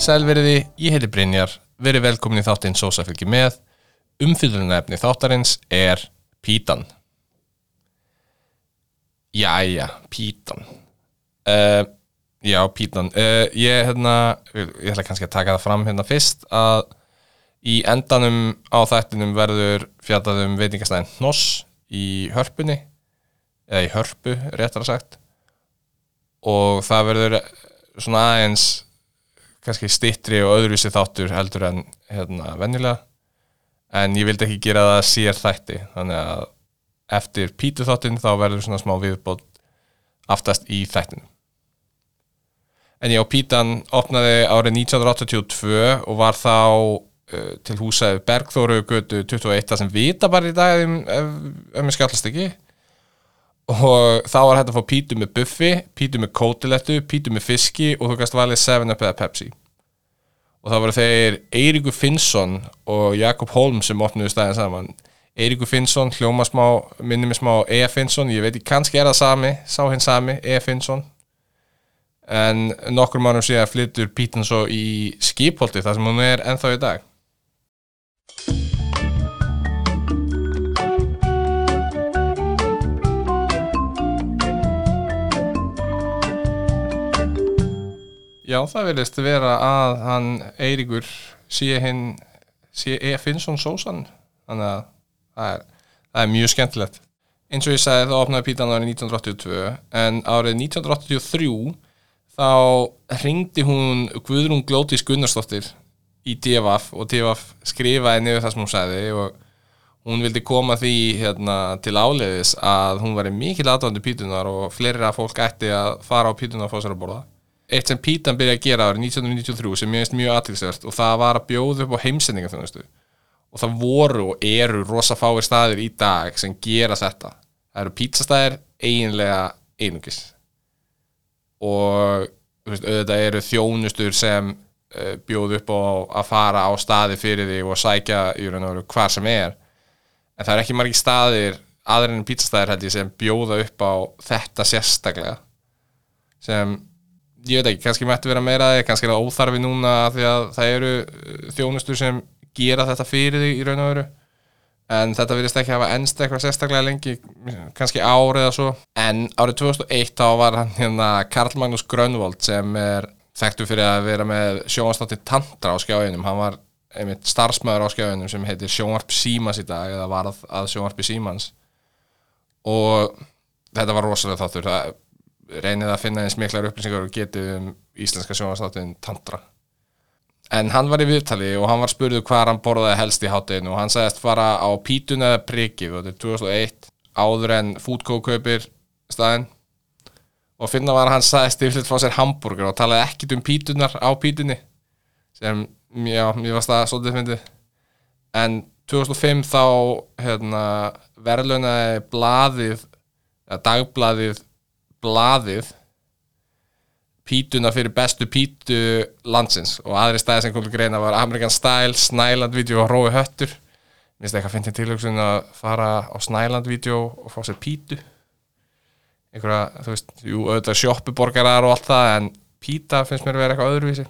Sælveriði, ég heiti Brynjar, verið velkomin í þáttinn Sósa fylgji með. Umfyllunarefni þáttarins er Pítan. Jæja, Pítan. Uh, já, Pítan. Uh, ég, hérna, ég ætla kannski að taka það fram hérna fyrst að í endanum á þættinum verður fjallað um veitingastæðin Hnoss í hörpunni, eða í hörpu, réttar að sagt. Og það verður svona aðeins kannski stittri og öðruvísi þáttur heldur en hérna venjulega. En ég vildi ekki gera það sér þætti þannig að eftir pítu þáttin þá verður svona smá viðbót aftast í þættinu en já, pítan opnaði árið 1982 og var þá uh, til húsaði Bergþóru götu 21 sem vita bara í dag ef, ef, ef mér skallast ekki og þá var hægt að fá pítu með buffi, pítu með kótilettu, pítu með fiski og þú kannst valið 7up eða Pepsi og það voru þeir Eiríkur Finnsson og Jakob Holm sem opnuðu stæðin saman Eiríkur Finnsson, hljóma smá minnum ég smá E.F. Finnsson, ég veit ekki kannski er það sami, sá hinn sami, E.F. Finnsson en nokkur mannum sé að flyttur pítan svo í skipholti þar sem hún er ennþá í dag Já, það vilist vera að hann Eiríkur sé hinn sé E. Finnsson sósan. Þannig að það er, það er mjög skemmtilegt. Eins og ég sagði þá opnaði pítan árið 1982 en árið 1983 þá ringdi hún Guðrún Glótis Gunnarsdóttir í DFF og DFF skrifaði niður það sem hún sagði og hún vildi koma því hérna, til áleiðis að hún var mikil aðvöndu pítunar og fleira fólk ætti að fara á pítunar og fá sér að borða eitt sem Pítan byrjaði að gera árið 1993 sem ég veist mjög aðtilsvert og það var að bjóða upp á heimsendinga og það voru og eru rosa fáir staðir í dag sem gera þetta. Það eru pítsastæðir eiginlega einungis. Og veist, auðvitað eru þjónustur sem uh, bjóð upp á að fara á staði fyrir því og sækja í raun og veru hvar sem er. En það er ekki margir staðir aðra en pítsastæðir sem bjóða upp á þetta sérstaklega. Sem ég veit ekki, kannski mættu vera meira kannski er það óþarfi núna því að það eru þjónustur sem gera þetta fyrir því í raun og veru. En þetta virðist ekki hafa ennst eitthvað sérstaklega lengi, kannski árið eða svo. En árið 2001 þá var hann hérna Karl Magnús Grönvold sem er þekktu fyrir að vera með sjónvarsnáttið Tantra á skjáinum. Hann var einmitt starfsmöður á skjáinum sem heitir Sjónvarp Símans í dag eða varð að Sjónvarpi Símans. Og þetta var rosalega þáttur. Það reynið að finna eins miklar upplýsingar og getið um íslenska sjónastáttin Tantra. En hann var í viðtali og hann var spurðið hvað hann borðaði helst í hátteginu og hann sagðist fara á pítun eða prikið og þetta er 2001 áður en Foodco kaupir staðin og finna var að hann sagðist yfirleitt frá sér hambúrgur og talaði ekkit um pítunar á pítunni sem, já, mér varst það svolítið fyndið. En 2005 þá hérna, verðlunaði bladið dagbladið blaðið pítuna fyrir bestu pítu landsins. Og aðri staði sem komið greina var American Style, Snæland-vídeó og Rói Höttur. Mér finnst eitthvað að finna tilhugsun að fara á Snæland-vídeó og fá sér pítu. Einhverja, þú veist, jú, auðvitað shoppuborgarar og allt það en píta finnst mér að vera eitthvað öðruvísi.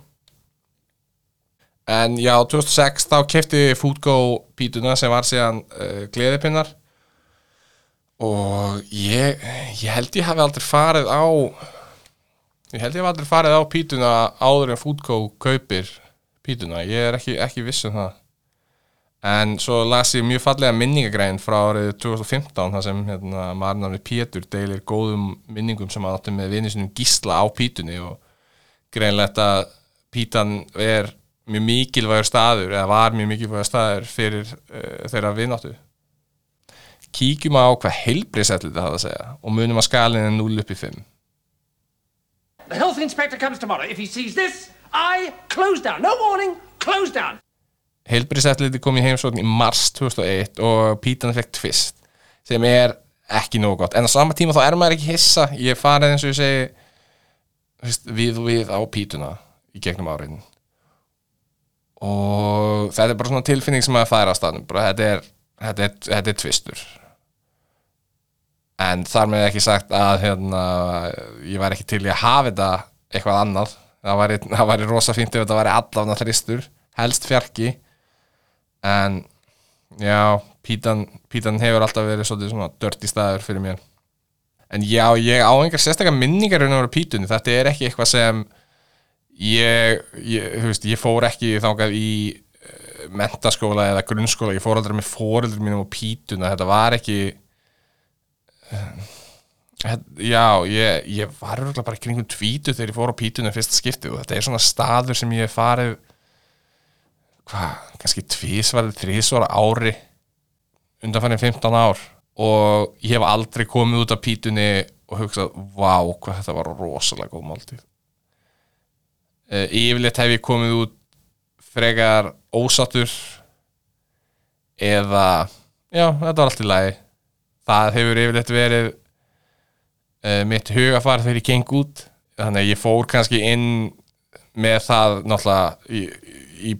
En já, 2006 þá kefti Foodgo pítuna sem var síðan uh, gleðipinnar og ég, ég held ég hafi aldrei farið á ég held ég hafi aldrei farið á pítuna áður en Foodco kaupir pítuna, ég er ekki, ekki viss um það. En svo las ég mjög fallega minningagræn frá árið 2015 þar sem hérna, maður námið Pétur deilir góðum minningum sem að áttu með vinnisinum gísla á pítunni og greinlegt að pítan er mjög mikilvægur staður eða var mjög mikilvægur staður fyrir uh, þeirra vinnáttu kíkjum á hvað heilbriðsætli þetta hafa að segja og munum að skalin er 0 upp í 5 The health inspector comes tomorrow. If he sees this, I close down. No warning, close down. Heilbriðsætli kom í heimsókn í mars 2001 og Pítan fekk tvist sem er ekki nógu gott en á sama tíma þá er maður ekki hissa ég farið eins og ég segi við við á Pítuna í gegnum áriðin og þetta er bara svona tilfinning sem maður fær á staðnum bara þetta er, þetta er, þetta er tvistur en þar með ekki sagt að hérna, ég væri ekki til í að hafa þetta eitthvað annað. Það væri, væri rosa fínt ef þetta væri allafna þristur helst fjarki. En já, pítan, pítan hefur alltaf verið svona dört í staður fyrir mér. En já, ég á einhver sérstaklega minningar um pítunni, þetta er ekki eitthvað sem ég, ég, veist, ég fór ekki þangað í uh, mentaskóla eða grunnskóla, ég fór aldrei með fóreldrum mínum á pítuna, þetta var ekki já, ég, ég var örugglega bara kringum tvítu þegar ég fór á pítuna fyrsta skiptið og þetta er svona staður sem ég farið hvað, kannski tvísvarið, þrísvar ári undanfærin 15 ár og ég hef aldrei komið út af pítunni og hugsað, vá, hvað þetta var rosalega góð máltíð. Uh, yfirleitt hef ég komið út frekar ósattur eða já, þetta var allt í lagi það hefur yfirleitt verið uh, mitt hugafar þegar ég geng út. Þannig að ég fór kannski inn með það náttúrulega í, í,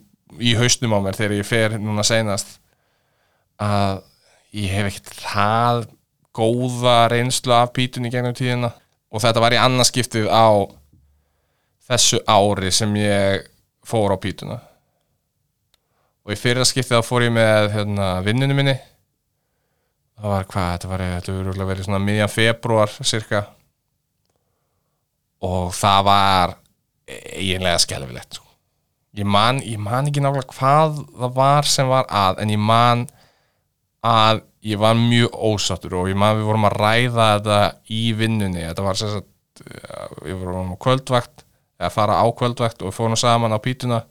í hausnum á mér þegar ég fer núna seinast að ég hef ekkert það góða reynslu af pítunni gegnum tíðina. Og þetta var í annarskiptið á þessu ári sem ég fór á pítuna. Og í fyrra skiptið þá fór ég með hérna, vinnunum minni það var hvað, þetta var þetta örugglega verið svona miðjan februar cirka. Og það var eiginlega skelfilegt sko. ég man, ég man ekki nákvæmlega hvað það var sem var að en ég man að ég var mjög ósattur og ég man við vorum að ræða þetta í vinnunni. Þetta var sem sagt við vorum á kvöldvakt eða fara á kvöldvakt og við fórum saman á pítuna.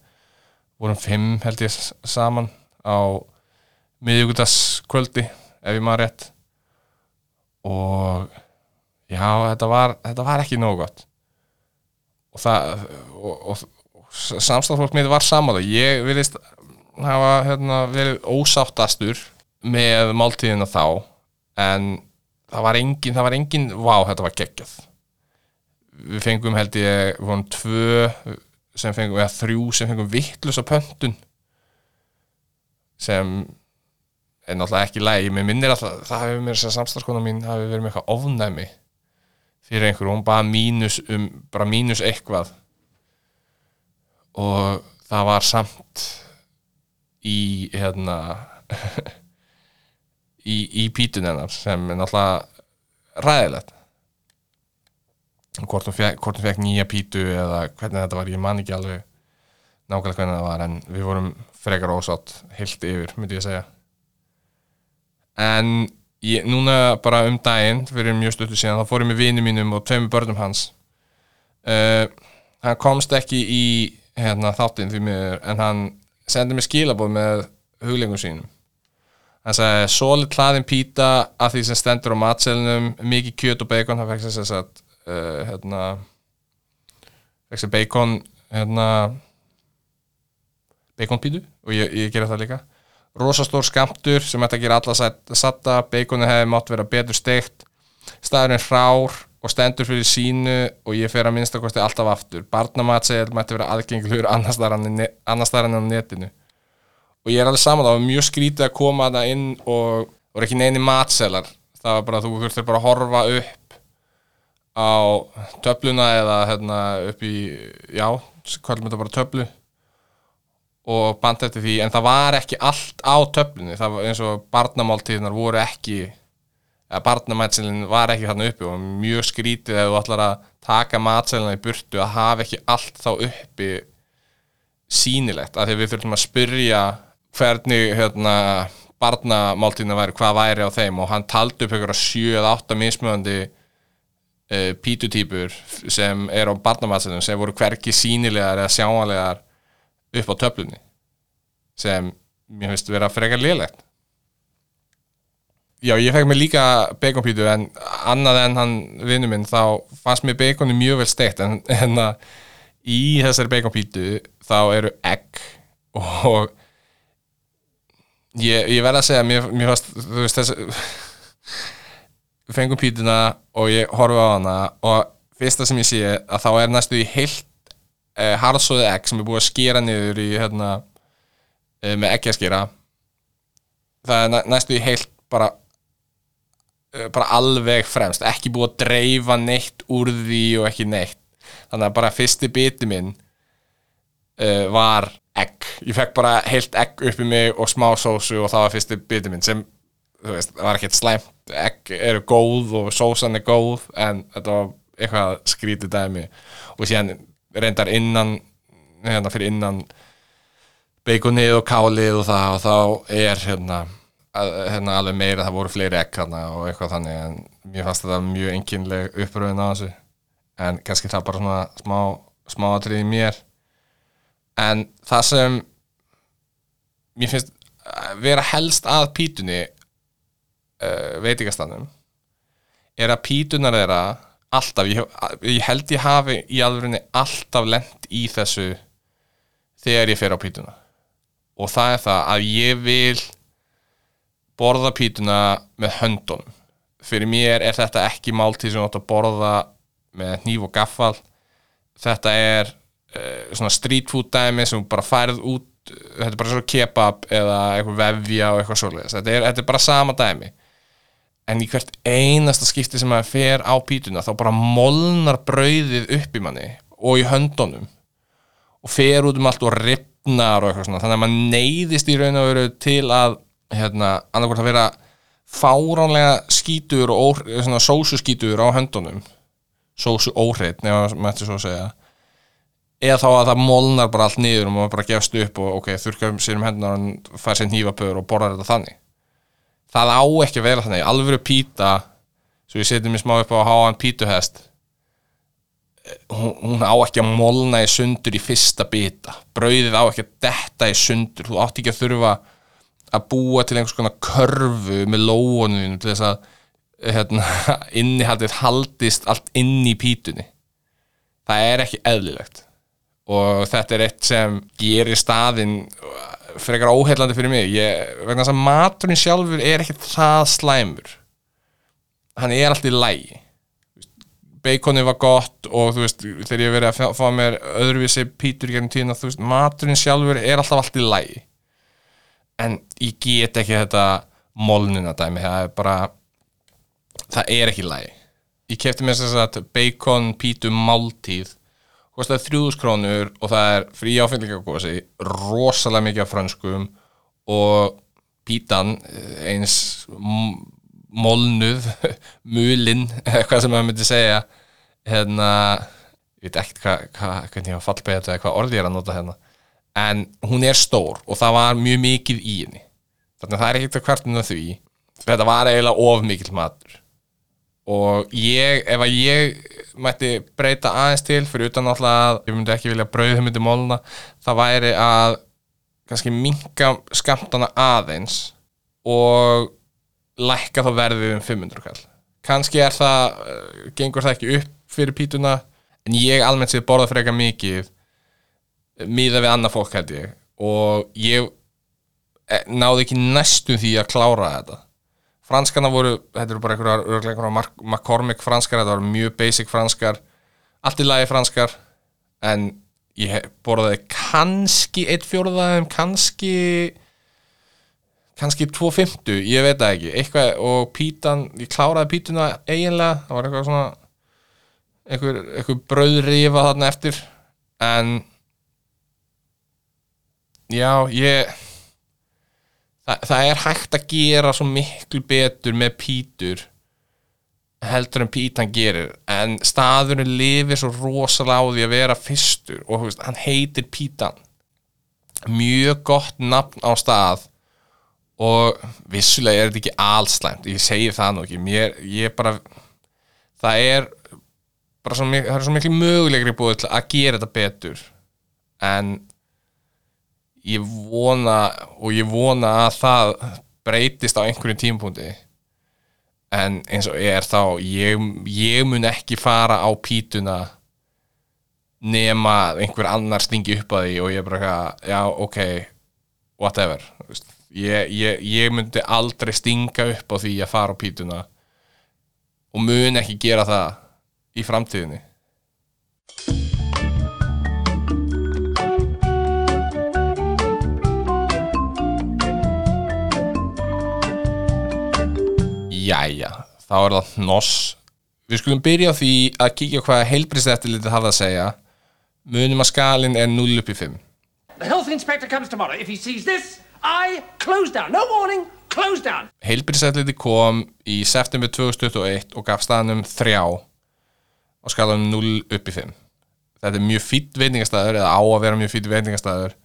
Vorum fimm held ég saman á miðjúkudagskvöldi ef ég maður rétt. Og já, þetta var, þetta var ekki nógu gott. Og það og, og, og samstæðfólk mitt var samála ég vilist hafa hérna, verið ósáttastur með máltíðina þá en það var engin, það var engin vá, þetta var geggjað. Við fengum held ég, við vorum tvö sem fengum, eða þrjú sem fengum vittlösa pöntun sem er náttúrulega ekki lægi, mér minnir alltaf það hefur mér þess að samstarfskona mín hafi verið með eitthvað ofnæmi fyrir einhverju, hún bara mínus um, bara mínus eitthvað. Og það var samt í hérna í, í pítun hennar sem er náttúrulega ræðilegt hvort hún fekk, nýja pítu eða hvernig þetta var, ég man ekki alveg nákvæmlega hvernig það var en við vorum frekar ósátt heilt yfir, myndi ég segja en ég, núna bara um daginn fyrir mjög stuttu síðan, þá fór ég með vini mínum og tveimur börnum hans. Uh, hann komst ekki í hérna, þáttinn því mér en hann sendi mér skilabóð með huglingum sínum. Hann sagði solid hlaðin píta af því sem stendur á matselnum mikið kjöt og bacon. Hann fekk sér þess að uh, hérna fekk sér bacon hérna baconpítu og ég, ég gera það líka rosastór skamtur sem ætti að gera alla satta baconi hefði mátt vera betur steikt. Staðurinn hrár og stendur fyrir sínu og ég fer að minnstakosti alltaf aftur. Barnamatsegil mætti vera aðgengilegur annars staðar en á netinu. Og ég er alveg saman var mjög skrítið að koma það inn og voru ekki neini matselar. Það var bara þú þurftir bara að horfa upp á töfluna eða hérna upp í já, kvöldum þetta bara töflu og band eftir því en það var ekki allt á töflunni. Það var eins og barnamáltíðnar voru ekki eða barnamætselin var ekki þarna uppi og mjög skrítið ef þú ætlar að taka matselina í burtu að hafa ekki allt þá uppi sýnilegt. Af því að við þurfum að spyrja hvernig hérna, barnamáltíðina væri, hvað væri á þeim. Og hann taldi upp sjö eða átta mismöðandi uh, pítutýpur sem er á barnamátselinu sem voru hverki sýnilegar eða sjáanlegar upp á töflunni sem mér finnst vera frekar lélegt. Já, ég fekk mér líka baconpítu en annað en hann vinnu minn þá fannst mér baconi mjög vel steikt en, en að í þessari baconpítu þá eru egg og ég, ég verð að segja mér, mér fannst, þú veist þessi við fengum pítuna og ég horfi á hana og fyrsta sem ég sé að þá er næstu í heilt eh, harðsóði egg sem er búið að skera niður í hérna eh, með eggjaskera það er næ- næstu í heilt bara eh, bara alveg fremst. Ekki búið að dreifa neitt úr því og ekki neitt. Þannig að bara fyrsti biti minn uh, var egg. Ég fekk bara heilt egg upp í mig og smá sósu og það var fyrsti biti minn sem þú veist, var ekkert slæmt. Egg eru góð og sósan er góð en þetta var eitthvað skrítið dæmi. Og síðan reyndar innan hérna fyrir innan beikonið og kálið og það og þá er hérna, að, hérna alveg meira það voru fleiri hérna og eitthvað þannig en mér fannst þetta mjög enginleg uppröðin á þessu. En kannski það bara svona smá, smá atrið í mér. En það sem mér finnst vera helst að pítunni uh, veitingastannum er að pítunar þeirra alltaf, ég, ég held ég hafi í alvörinni alltaf lent í þessu þegar ég fer á pítuna. Og það er það að ég vil borða pítuna með höndunum. Fyrir mér er þetta ekki máltíð sem átt að borða með hníf og gaffal. Þetta er uh, svona street food dæmi sem bara færið út þetta er bara svo kebab eða eitthvað vefja og eitthvað svoleiðis. Þetta þetta er bara sama dæmi en í hvert einasta skipti sem maður fer á pítuna þá bara molnar brauðið upp í manni og í höndunum og fer út um allt og ripnar og eitthvað svona. Þannig að maður neyðist í raun og veru til að hérna, annarkvort að vera fáránlega skítur og svona sósu skítur á höndunum. Sósu óhreitt nefnum maður mætti svo að segja. Eða þá að það molnar bara allt niður og maður bara gefst upp og ok, þurrka um sér um hendunar og fær sér hnífapöður og borðar þetta þannig það á ekki að vera þannig. Alvöru píta svo ég setjum mér smá upp á að háa hann pítuhest hún, hún á ekki að molna í sundur í fyrsta bita. Brauðið á ekki að detta í sundur. Þú átt ekki að þurfa að búa til einhvers konar körfu með lóunum til þess að hérna, innihaldið haldist allt inn í pítunni. Það er ekki eðlilegt. Og þetta er eitt sem gerir staðinn frekar óheillandi fyrir mig. Ég, vegna þess að maturinn sjálfur er ekkert það slæmur. Hann er alltaf í lægi baconi var gott og þú veist, þegar ég verið að fá- mér öðruvísi pítur gennum tíðina, þú veist, maturinn sjálfur er alltaf allt í lægi en ég get ekki þetta molnuna dæmi, það er bara það er ekki í lægi ég kefti mér þess að bacon pítu máltíð kostaði þrjúðus krónur og það er frí áfenglingagósi rosalega mikið af franskum og pítan eh, eins molnuð mulinn, hvað sem maður myndi segja. Hérna ég veit ekkert hvað, var fallbeðið þetta eða hvað orði ég er að nota hérna. En hún er stór og það var mjög mikið í henni. Þannig að það er ekkert að kvartinu því. Þetta var eiginlega of mikill matur og ég, ef að ég mætti breyta aðeins til fyrir utan náttúrulega að ég myndi ekki vilja brauðið myndi mólna það væri að kannski minka skamtana aðeins og lækka þá verðið um 500 kall. Kannski er það, uh, gengur það ekki upp fyrir pítuna en ég almennt séð borða frekar mikið miða við annað fólk held ég. Og ég eh, náði ekki næstum því að klára þetta franskana voru, þetta eru bara einhverjar McCormick franskar þetta voru mjög basic franskar allt í lagi franskar en ég borðaði kannski eitt fjóruðaðum, kannski kannski 250, ég veit það ekki. Eitthvað, og pítan, ég kláraði pítuna eiginlega, það var eitthvað svona einhver, einhver brauðrifa þarna eftir en já, ég það, það er hægt að gera svo miklu betur með pítur heldur en pítan gerir en staðurinn lifir svo rosalega á því að vera fyrstur og veist, hann heitir pítan. Mjög gott nafn á stað og vissulega er þetta ekki allslæmt ég segi það nú ekki Mér, ég bara það er bara svo, það er svo miklu mögulegri búið að gera þetta betur en ég vona og ég vona að það breytist á einhverjum tímpúndi en eins og er þá ég, ég mun ekki fara á pítuna nema einhver annar stingi upp að því og ég bara eitthvað, já ok whatever. Ég, ég, ég myndi aldrei stinga upp á því að fara á pítuna og mun ekki gera það í framtíðinni Jæja, þá er það hnoss við skulum byrja á því að kíkja hvað heilbriðseftilitið hafa að segja munum að skalinn er 0 upp í 5 The health inspector comes tomorrow. If he sees this, I close down. No warning, close down. heilbriðseftilitið kom í september 2021 og gaf staðanum 3 og skalanum 0 upp í 5 þetta er mjög fýtt veitingastæður eða á að vera mjög fýtt veitingastæður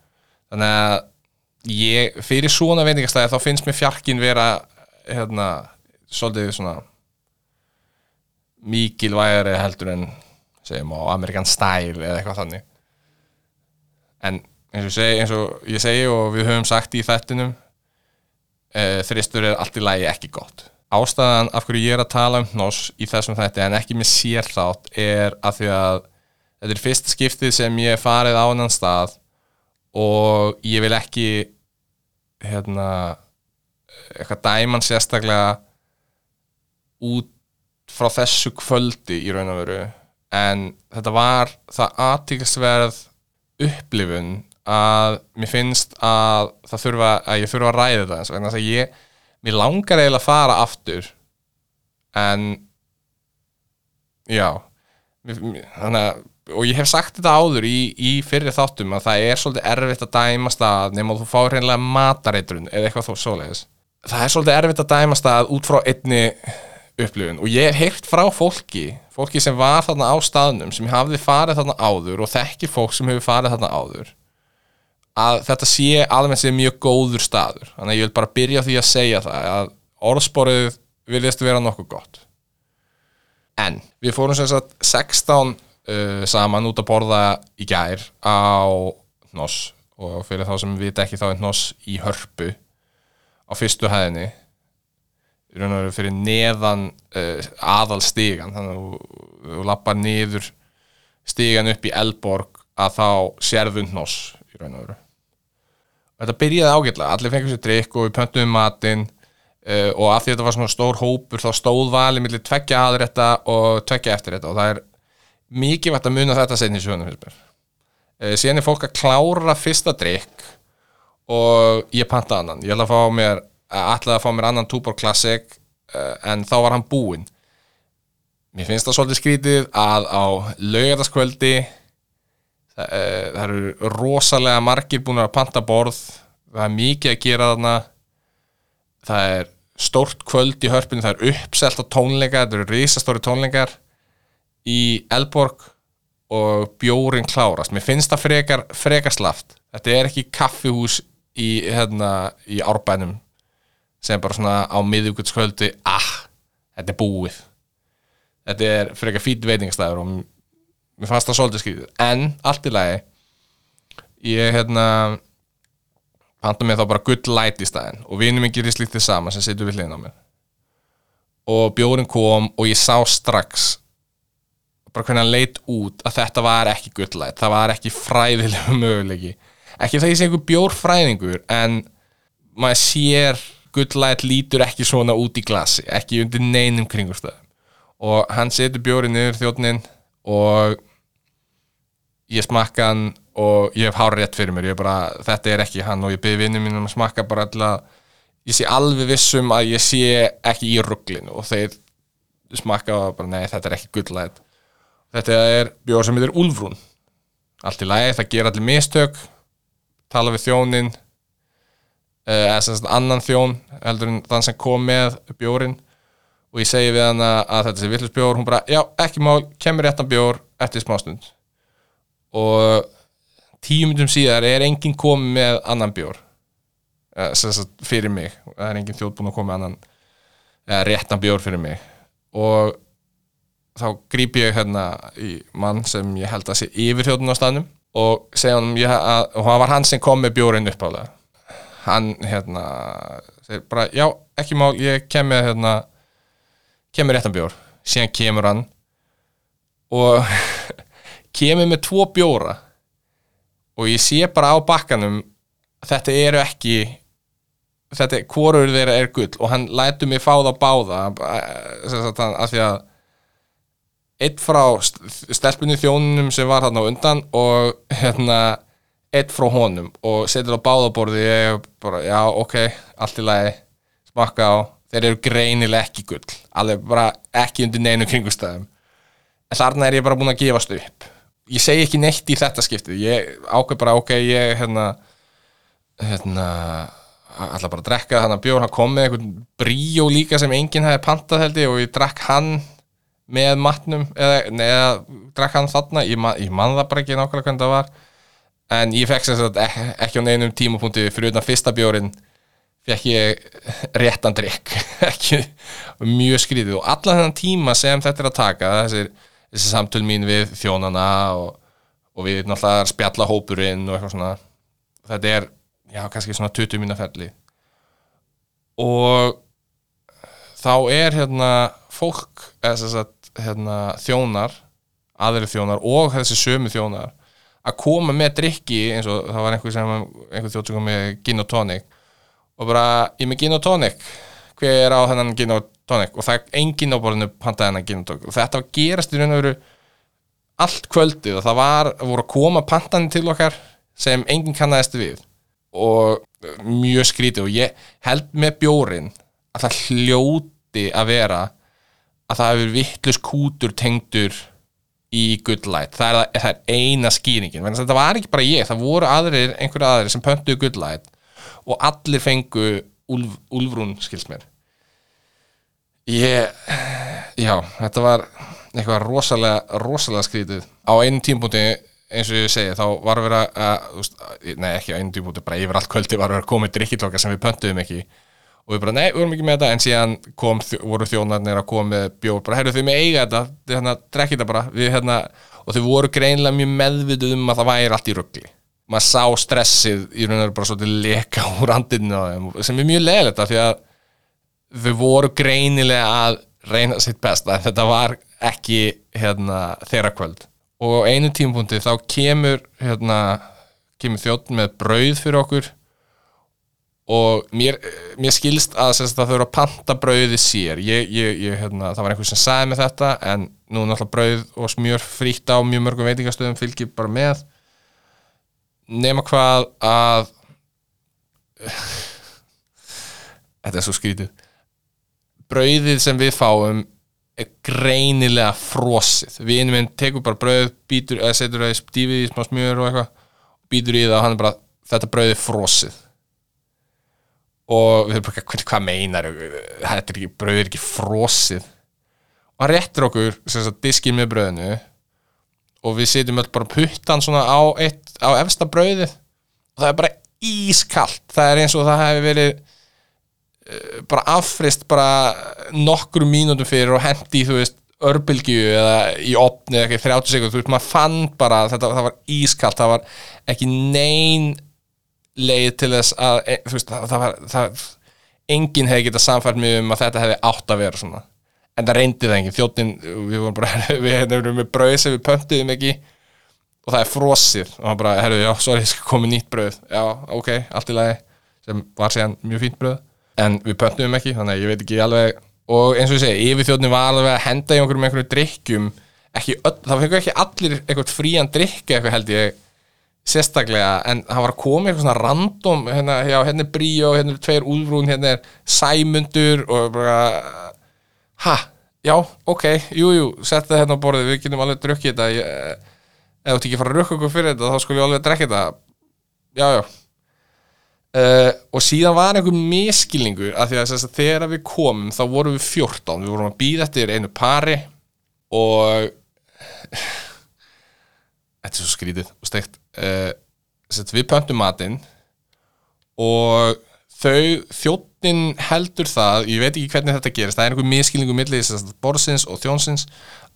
þannig að ég, fyrir svona veitingastæður þá finnst mér fjarkin vera hérna, svolítið svona mikilvægari heldur en segjum á American Style eða eitthvað þannig. En eins og, ég segi, eins og ég segi og við höfum sagt í þettinum uh, þristur er allt í lagi ekki gott. Ástæðan af hverju ég er að tala um hnoss í þessum þætti en ekki með sér þátt er að því að þetta er fyrsta skiptið sem ég farið á annan stað og ég vil ekki hérna eitthvað dæman sérstaklega út frá þessu kvöldi í raun og veru. En þetta var það aðtíkastverð upplifun að mér finnst að það þurfa að ég þurfa að ræða þetta eins vegna þess að ég mér langar eiginlega að fara aftur. En já. Þannig að og ég hef sagt þetta áður í, í fyrir þáttum að það er svolítið erfitt að dæma stað nema þú fá hreinlega matareitrun eða eitthvað þó svoleiðis. Það er svolítið erfitt að dæma stað út frá einni upplifun. Og ég hef heyrt frá fólki fólki sem var þarna á staðnum sem hafði farið þarna áður og þekkir fólk sem hefur farið þarna áður að þetta sé alveg sé mjög góður staður. Þannig að ég vil bara byrja því að segja það að orðsporið viljast vera nokkuð gott. En við fórum sem sagt 16 uh, saman út að borða í gær á Hnoss og fyrir þá sem við ekki þá er Hnoss í hörpu á fyrstu hæðinni í raun og veru fyrir neðan uh, aðal stigan þannig að þú, lappar niður stigan upp í Elborg að þá sérðu Hnoss í raun og veru. Þetta byrjaði ágætlega, allir fengur sér drikk og við pöntum matinn uh, og af því þetta var svona stór hópur þá stóð valið millir tveggja aðrétta og tveggja eftir þetta og það er mikið vægt að muna þetta setni í mér uh, síðan er fólk að klára fyrsta drikk og ég panta annan. Ég ætla að fá mér, ætlaði að fá mér annan Túbor Classic uh, en þá var hann búinn. Mér finnst það svolítið skrítið að á laugardagskvöldi það, uh, það eru rosalega margir búin að panta borð það er mikið að gera þarna það er stórt kvöld í hörpunni, það er uppselt á tónleika, þetta eru risastóri tónleikar í Elborg og bjórin klárast. Mér finnst það frekar, frekar slaft. Þetta er ekki kaffihús í, hérna, í árbænum sem bara svona á miðugutskvöldi ah, þetta er búið. Þetta er frekar fýt veitingstæður og mér fannst það svolítið skrítið. En allt í lagi ég hérna panta mér þá bara gull light í staðinn og vinum minn gerir slíkt þið sama sem situr við hliðin á mér. Og bjórin kom og ég sá strax bara hvernig hann leit út að þetta var ekki gull light það var ekki fræðilegu möguleiki. Ekki það ég sé einhver bjórfræðingur en maður sér gull light lítur ekki svona út í glasi ekki undir neinum kringustöðum og hann setur bjórin niður þjóttnin og ég smakka hann og ég hef hár rétt fyrir mér. Ég bara, þetta er ekki hann og ég byrði vinnum mínum að smakka bara alltaf ég sé alveg vissum að ég sé ekki í rugglinu og þeir smakka og bara, nei, þetta er ekki gullæð þetta er bjór sem heitir Úlfrún. Allt í lagi, það ger allir mistök tala við þjónin eða sem sagt annan þjón heldur en þann sem kom með bjórin og ég segi við hann að þetta sé villus bjór, hún bara, já, ekki mál kemur réttan bjór eftir smástund og tíu myndum síðar er enginn komið með annan bjór. Eh, sem sagt fyrir mig. Það er enginn þjóð búin að koma með annan eða réttan bjór fyrir mig. Og þá gríp ég hérna í mann sem ég held að sé yfir þjóðun á staðnum og segja hann og það var hann sem kom með bjórin uppálega hann hérna segir bara, já, ekki mál, ég kem með hérna, kemur réttan bjór. Síðan kemur hann og kemur með tvo bjóra og ég sé bara á bakkanum þetta eru ekki þetta, hvorur þeirra er gull og hann lætur mig fá það báða af því að eitt frá stelpunni þjónunum sem var þarna undan og hérna eitt frá honum og setur á báðaborði ég bara, já, ok, allt í lagi smakka á, þeir eru greinilega ekki gull alveg bara ekki undir neinu kringustæðum en þarna er ég bara búin að gefast upp. Ég segi ekki neitt í þetta skiptið ég ákveð bara ok, ég hérna hérna ætla bara að drekka þannig að bjór hann kom með einhvern bríó líka sem enginn hefði pantað held ég og ég drakk hann með matnum eða, neða, drakk hann þarna ég, man, ég man það bara ekki nákvæmlega hvernig það var en ég fekk sem sagt ek- ekki á neinum tímapunkti fyrir utan fyrsta bjórin fekk ég réttan drikk ekki mjög skrítið. Og allan þennan tíma sem þetta er að taka þessir, þessi samtöl mín við þjónana og, og við náttúrulega spjalla hópurinn og eitthvað svona þetta er, já, kannski svona 20 mína ferli. Og þá er hérna fólk eða sem sagt, hérna, þjónar aðri þjónar og þessi sömu þjónar að koma með drikki eins og það var einhver sem einhver þjótt sem kom með gin og tonic. Og bara, ég með gin og tonic. Hver er á þennan gin og tonic? Og það er engin á borðinu pantaði hennan gin og tonic. Og þetta var gerast í raun og veru allt kvöldið og það var, voru að koma pantanir til okkar sem enginn kannaðist við. Og mjög skrítið. Og ég held með bjórin að það hljóti að vera að það hefur vittlust kútur tengdur í good light. Það er, það er eina skýringin. Að þetta var ekki bara ég, það voru aðrir einhverju aðrir sem pöntuðu good light og allir fengu úlf, úlfrún skilst mér. Ég já, þetta var eitthvað rosalega, rosalega skrítið. Á einu tímpúti eins og ég segi, þá var að vera að, þú veist, nei ekki á einu tímpúti bara yfir allt kvöldi var að vera komið drikkitlokkar sem við pöntuðum ekki og við bara, nei, við vorum ekki með þetta. En síðan kom, voru þjónarnir að koma með bjór, bara, heyrðu þau með eiga þetta þið hérna, drekki þetta bara, við hérna. Og þau voru greinlega mjög meðvituð um að það væri allt í rugli, maður sá stressið í raun og bara svolítið leka úr andinu sem er mjög leðilegt af því að þau voru greinilega að reyna sitt besta. Þetta var ekki hérna, þeirra kvöld. Og á einu tímapunkti þá kemur hérna, kemur þjótt með brauð fyrir okkur og mér, mér skilst að það þurfa að panta brauði sér. Ég, ég, ég, hérna, það var einhver sem sagði með þetta en nú náttúrulega brauð og smjör frítt á mjög mörgum veitingastöðum fylgir bara með. Nema hvað að þetta er svo skrítið. Brauðið sem við fáum er greinilega frosið. Vinur minn tekur bara brauð býtur, eða setur það í stífið í smá smjör og eitthvað býtur í það og hann er bara þetta brauð er frosið og við erum bara, hvað, hvað meinar þetta er ekki, brauð er ekki frosið. Og hann réttir okkur sagt, diskinn með brauðinu. Og við setjum öll bara puttan svona á, eitt, á efsta brauðið. Og það er bara ískalt. Það er eins og það hefur verið eh, bara affrist bara nokkru mínútum fyrir og hendi þú veist örbylgju eða í opni eða ekki 30 sekund, þú veist, maður fann bara þetta, það var ískalt, það var ekki nein leið til þess að, e, veist, það, það var það, enginn hefði getað samfært mig um að þetta hefði átt að vera svona. En það reyndi það enginn, þjóttin við vorum bara, við erum með brauð sem við pöntuðum ekki. Og það er frosið. Og hann bara, herru, já, sorry, ég skal koma nýtt brauð. Já, ok, allt í lagi. Sem var síðan mjög fínt brauð. En við pöntuðum ekki, þannig að ég veit ekki alveg. Og eins og ég segi, yfir þjóttin var alveg að henda í einhverjum einhverjum drikkjum ekki, öll, það fengur ekki allir eitthvað frían drikka eitthvað held ég sérstaklega, en hann var að koma eitthvað svona random, hérna, já, hérna er Bríó hérna er tveir úlfrún, hérna er Sæmundur og bara ha, já, ok, jú, jú setja hérna á borðið, við getum alveg drukkið þetta ég, ef þú ekki fara að rukka okkur fyrir þetta þá skulle við alveg drekka þetta já, já. Uh, og síðan var einhver miskilningur af því að þess að þegar við komum þá vorum við 14, við vorum að býða eftir einu pari og þetta er svo skrítið og steikt uh, við pöntum matinn og þau þjóttin heldur það, ég veit ekki hvernig þetta gerist það er einhver miskilningu milli borsins og þjónsins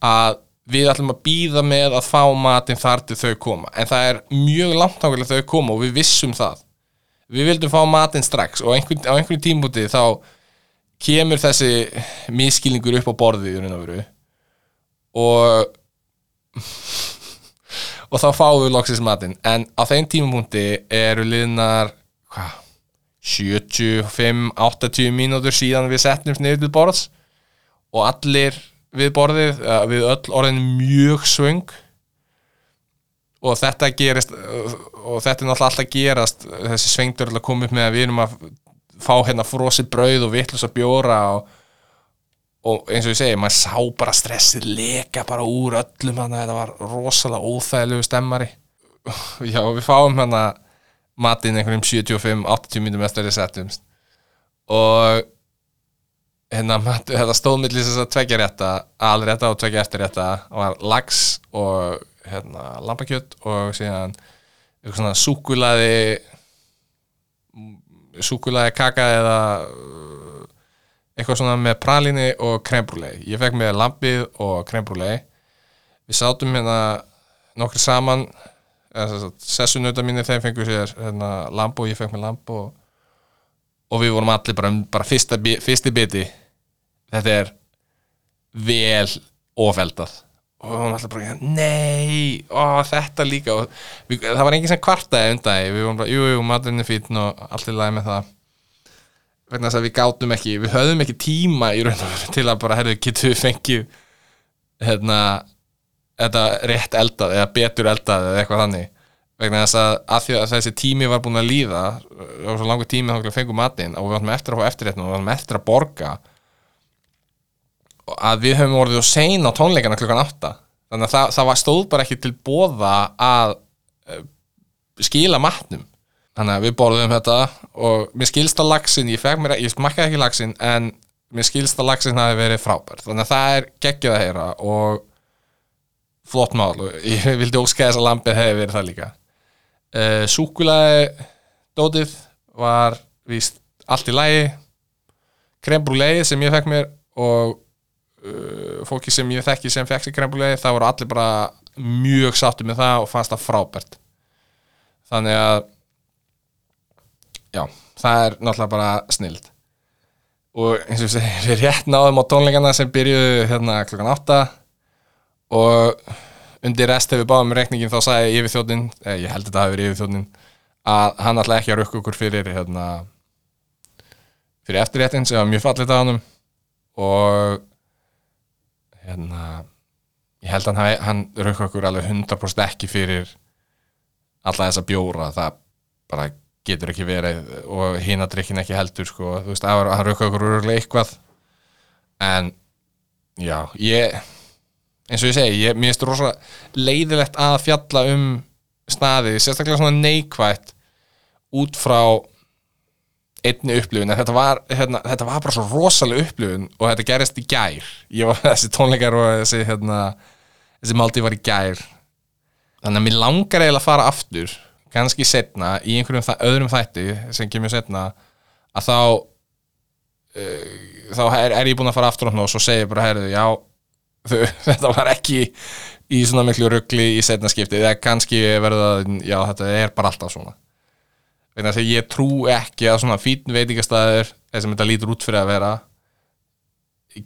að við ætlum að býða með að fá matinn þar til þau koma, en það er mjög langt ákveðlega þau koma og við vissum það. Við vildum fá matinn strax og einhver, á einhverjum tímúti þá kemur þessi miskilningur upp á borðið og og þá fáum við loksins matinn. En á þeim tímapunkti eru liðnar hvað 75-80 mínútur síðan við setnum niður til borðs. Og allir við borðið við öll orðin mjög svöng. Og þetta gerist og þetta er náttúrulega alltaf gerast. Þessi svengdur að koma upp með að við erum að fá hérna frosi brauð og vittlust að bjóra og, og eins og ég segi, maður sá bara stressið leka bara úr öllum hann þetta var rosalega óþægilegu stemmari. Já, við fáum hérna matinn einhverjum 75-80 minnum eftir þess settum og hérna, þetta stóðmillis þess að tvekja rétta alrétta og tvekja eftir rétta var lax og hérna, lambakjöt og síðan eitthvað svona súkulaði súkulaði kaka eða eitthvað svona með pralini og krembrúlei ég fekk með lambið og krembrúlei við sátum hérna nokkri saman sessunauta mínir þeim fengur sér hérna, lamb og ég fekk með lamb og, og við vorum allir bara, bara fyrsta, fyrsti biti. Þetta er vel ofeldað. Og við vorum allir bara, nei ó, þetta líka. Við, það var engin sem kvartaði undan við vorum bara, jú, jú, maturinn er fítn og allt í lagi með það vegna þess að við gátum ekki við höfðum ekki tíma í raun og veru til að bara, herðu, getum við fengið hérna þetta rétt eldað eða betur eldað eða eitthvað þannig. Vegna þess að, að því að þessi tími var búin að líða og svo langur tími þá fengum matinn og við vartum eftir að fá eftirréttin og við vartum eftir að borga að við höfum orðið og sein á tónleikana klukkan átta. Þannig að það, það var stóð bara ekki til bóða að uh, skila matnum þannig að við borðum þetta og mér skilst að laxin, ég mér ég smakkaði ekki laxin en mér skilst að laxin hafi verið frábær. Þannig að það er geggjað að heyra og flott mál og ég vildi óska þess að lampið hefði verið það líka. Uh, súkulaði dótið var víst allt í lagi. Krembrúleið sem ég fekk mér og uh, fólki sem ég þekki sem fekk sér krembrúleið það voru allir bara mjög sáttu með það og fannst það frábært. Þannig að já, það er náttúrulega bara snild. Og eins og ég segi, við rétt náðum á tónleikana sem byrjuðu hérna klukkan 8 og undir rest hefur báðum reikningin þá sagði yfir þjóðnin, ég held að þetta hafi verið yfir þjóðnin að hann ætla ekki að rukka okkur fyrir hérna fyrir eftirréttin sem var mjög fallið á honum. Og hérna ég held að hann, hann rukka okkur alveg 100% ekki fyrir alla þessa bjóra það bara getur ekki verið og hinadrykkin ekki heldur sko, þú veist, að hann rukka okkur örgulega eitthvað. En já, ég eins og ég segi, ég, mér finnst rosa leiðilegt að fjalla um staði, sérstaklega svona neikvætt út frá einni upplifun, en þetta var hérna, þetta var bara svo rosaleg upplifun og þetta gerist í gær, ég var þessi tónleikar og þessi hérna þessi máltíð var í gær. Þannig að mér langar eiginlega að fara aftur kannski setna í einhverjum þa öðrum þætti sem kemur setna að þá uh, þá er, er ég búinn að fara aftur og svo segir ég bara, herðu, já þau, þetta var ekki í svona miklu ruggli í setna skipti eða kannski verður það, já þetta er bara alltaf svona. Þess að ég trú ekki að svona fín veitingastæður eða sem þetta lítur út fyrir að vera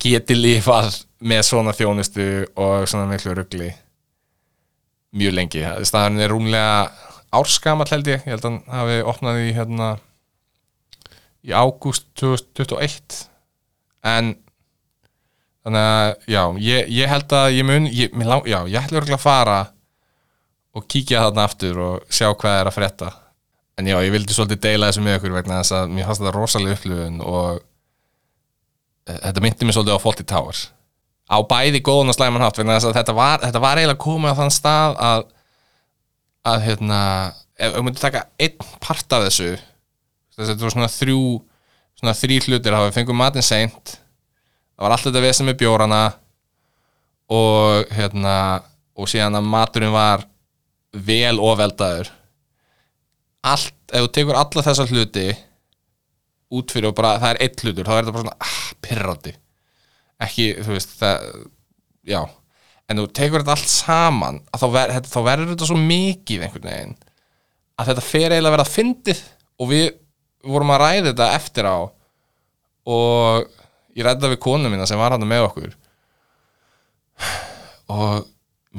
geti lifað með svona þjónustu og svona miklu ruggli mjög lengi. Staðurinn er rúmlega árskamall held ég, ég held að hann hafi opnað í hérna í ágúst 2021 en þannig að já, ég, ég held að ég mun ég, lang, já, ég ætla örugglega að fara og kíkja þarna aftur og sjá hvað er að frétta. En já, ég vildi svolítið deila þessu með ykkur vegna þess að mér fannst þetta rosalega upplifun og e, þetta myndi mér svolítið á Fawlty Towers. Á bæði góðan og slæman hátt vegna þess að þetta var, þetta var eiginlega komið á þann stað að að hérna ef við myndum taka einn part af þessu þess að þetta var svona þrjú svona þrý hlutir, þá við fengum matinn seint það var alltaf þetta vesið með bjórana og hérna og síðan að maturinn var vel ofeldaður allt, ef þú tekur alla þessa hluti út fyrir og bara það er einn hlutur, þá er þetta bara svona ah, pirrandi. Ekki, þú veist, það já, en þú tekur þetta allt saman að þá, ver, þá verður þetta svo mikið einhvern veginn að þetta fer eiginlega að vera fyndið og við vorum að ræða þetta eftir á og ég ræði það við konu mína sem var hann með okkur. Og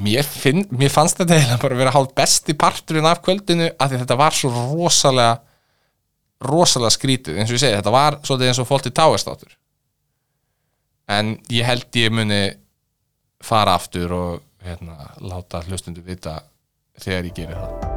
mér, finn, mér fannst þetta eiginlega bara að vera hálf besti parturinn af kvöldinu að þetta var svo rosalega rosalega skrítið, eins og ég segi þetta var svolítið eins og fólk til táastáttur en ég held ég muni fara aftur og hérna, láta hlustundu vita þegar ég gerir það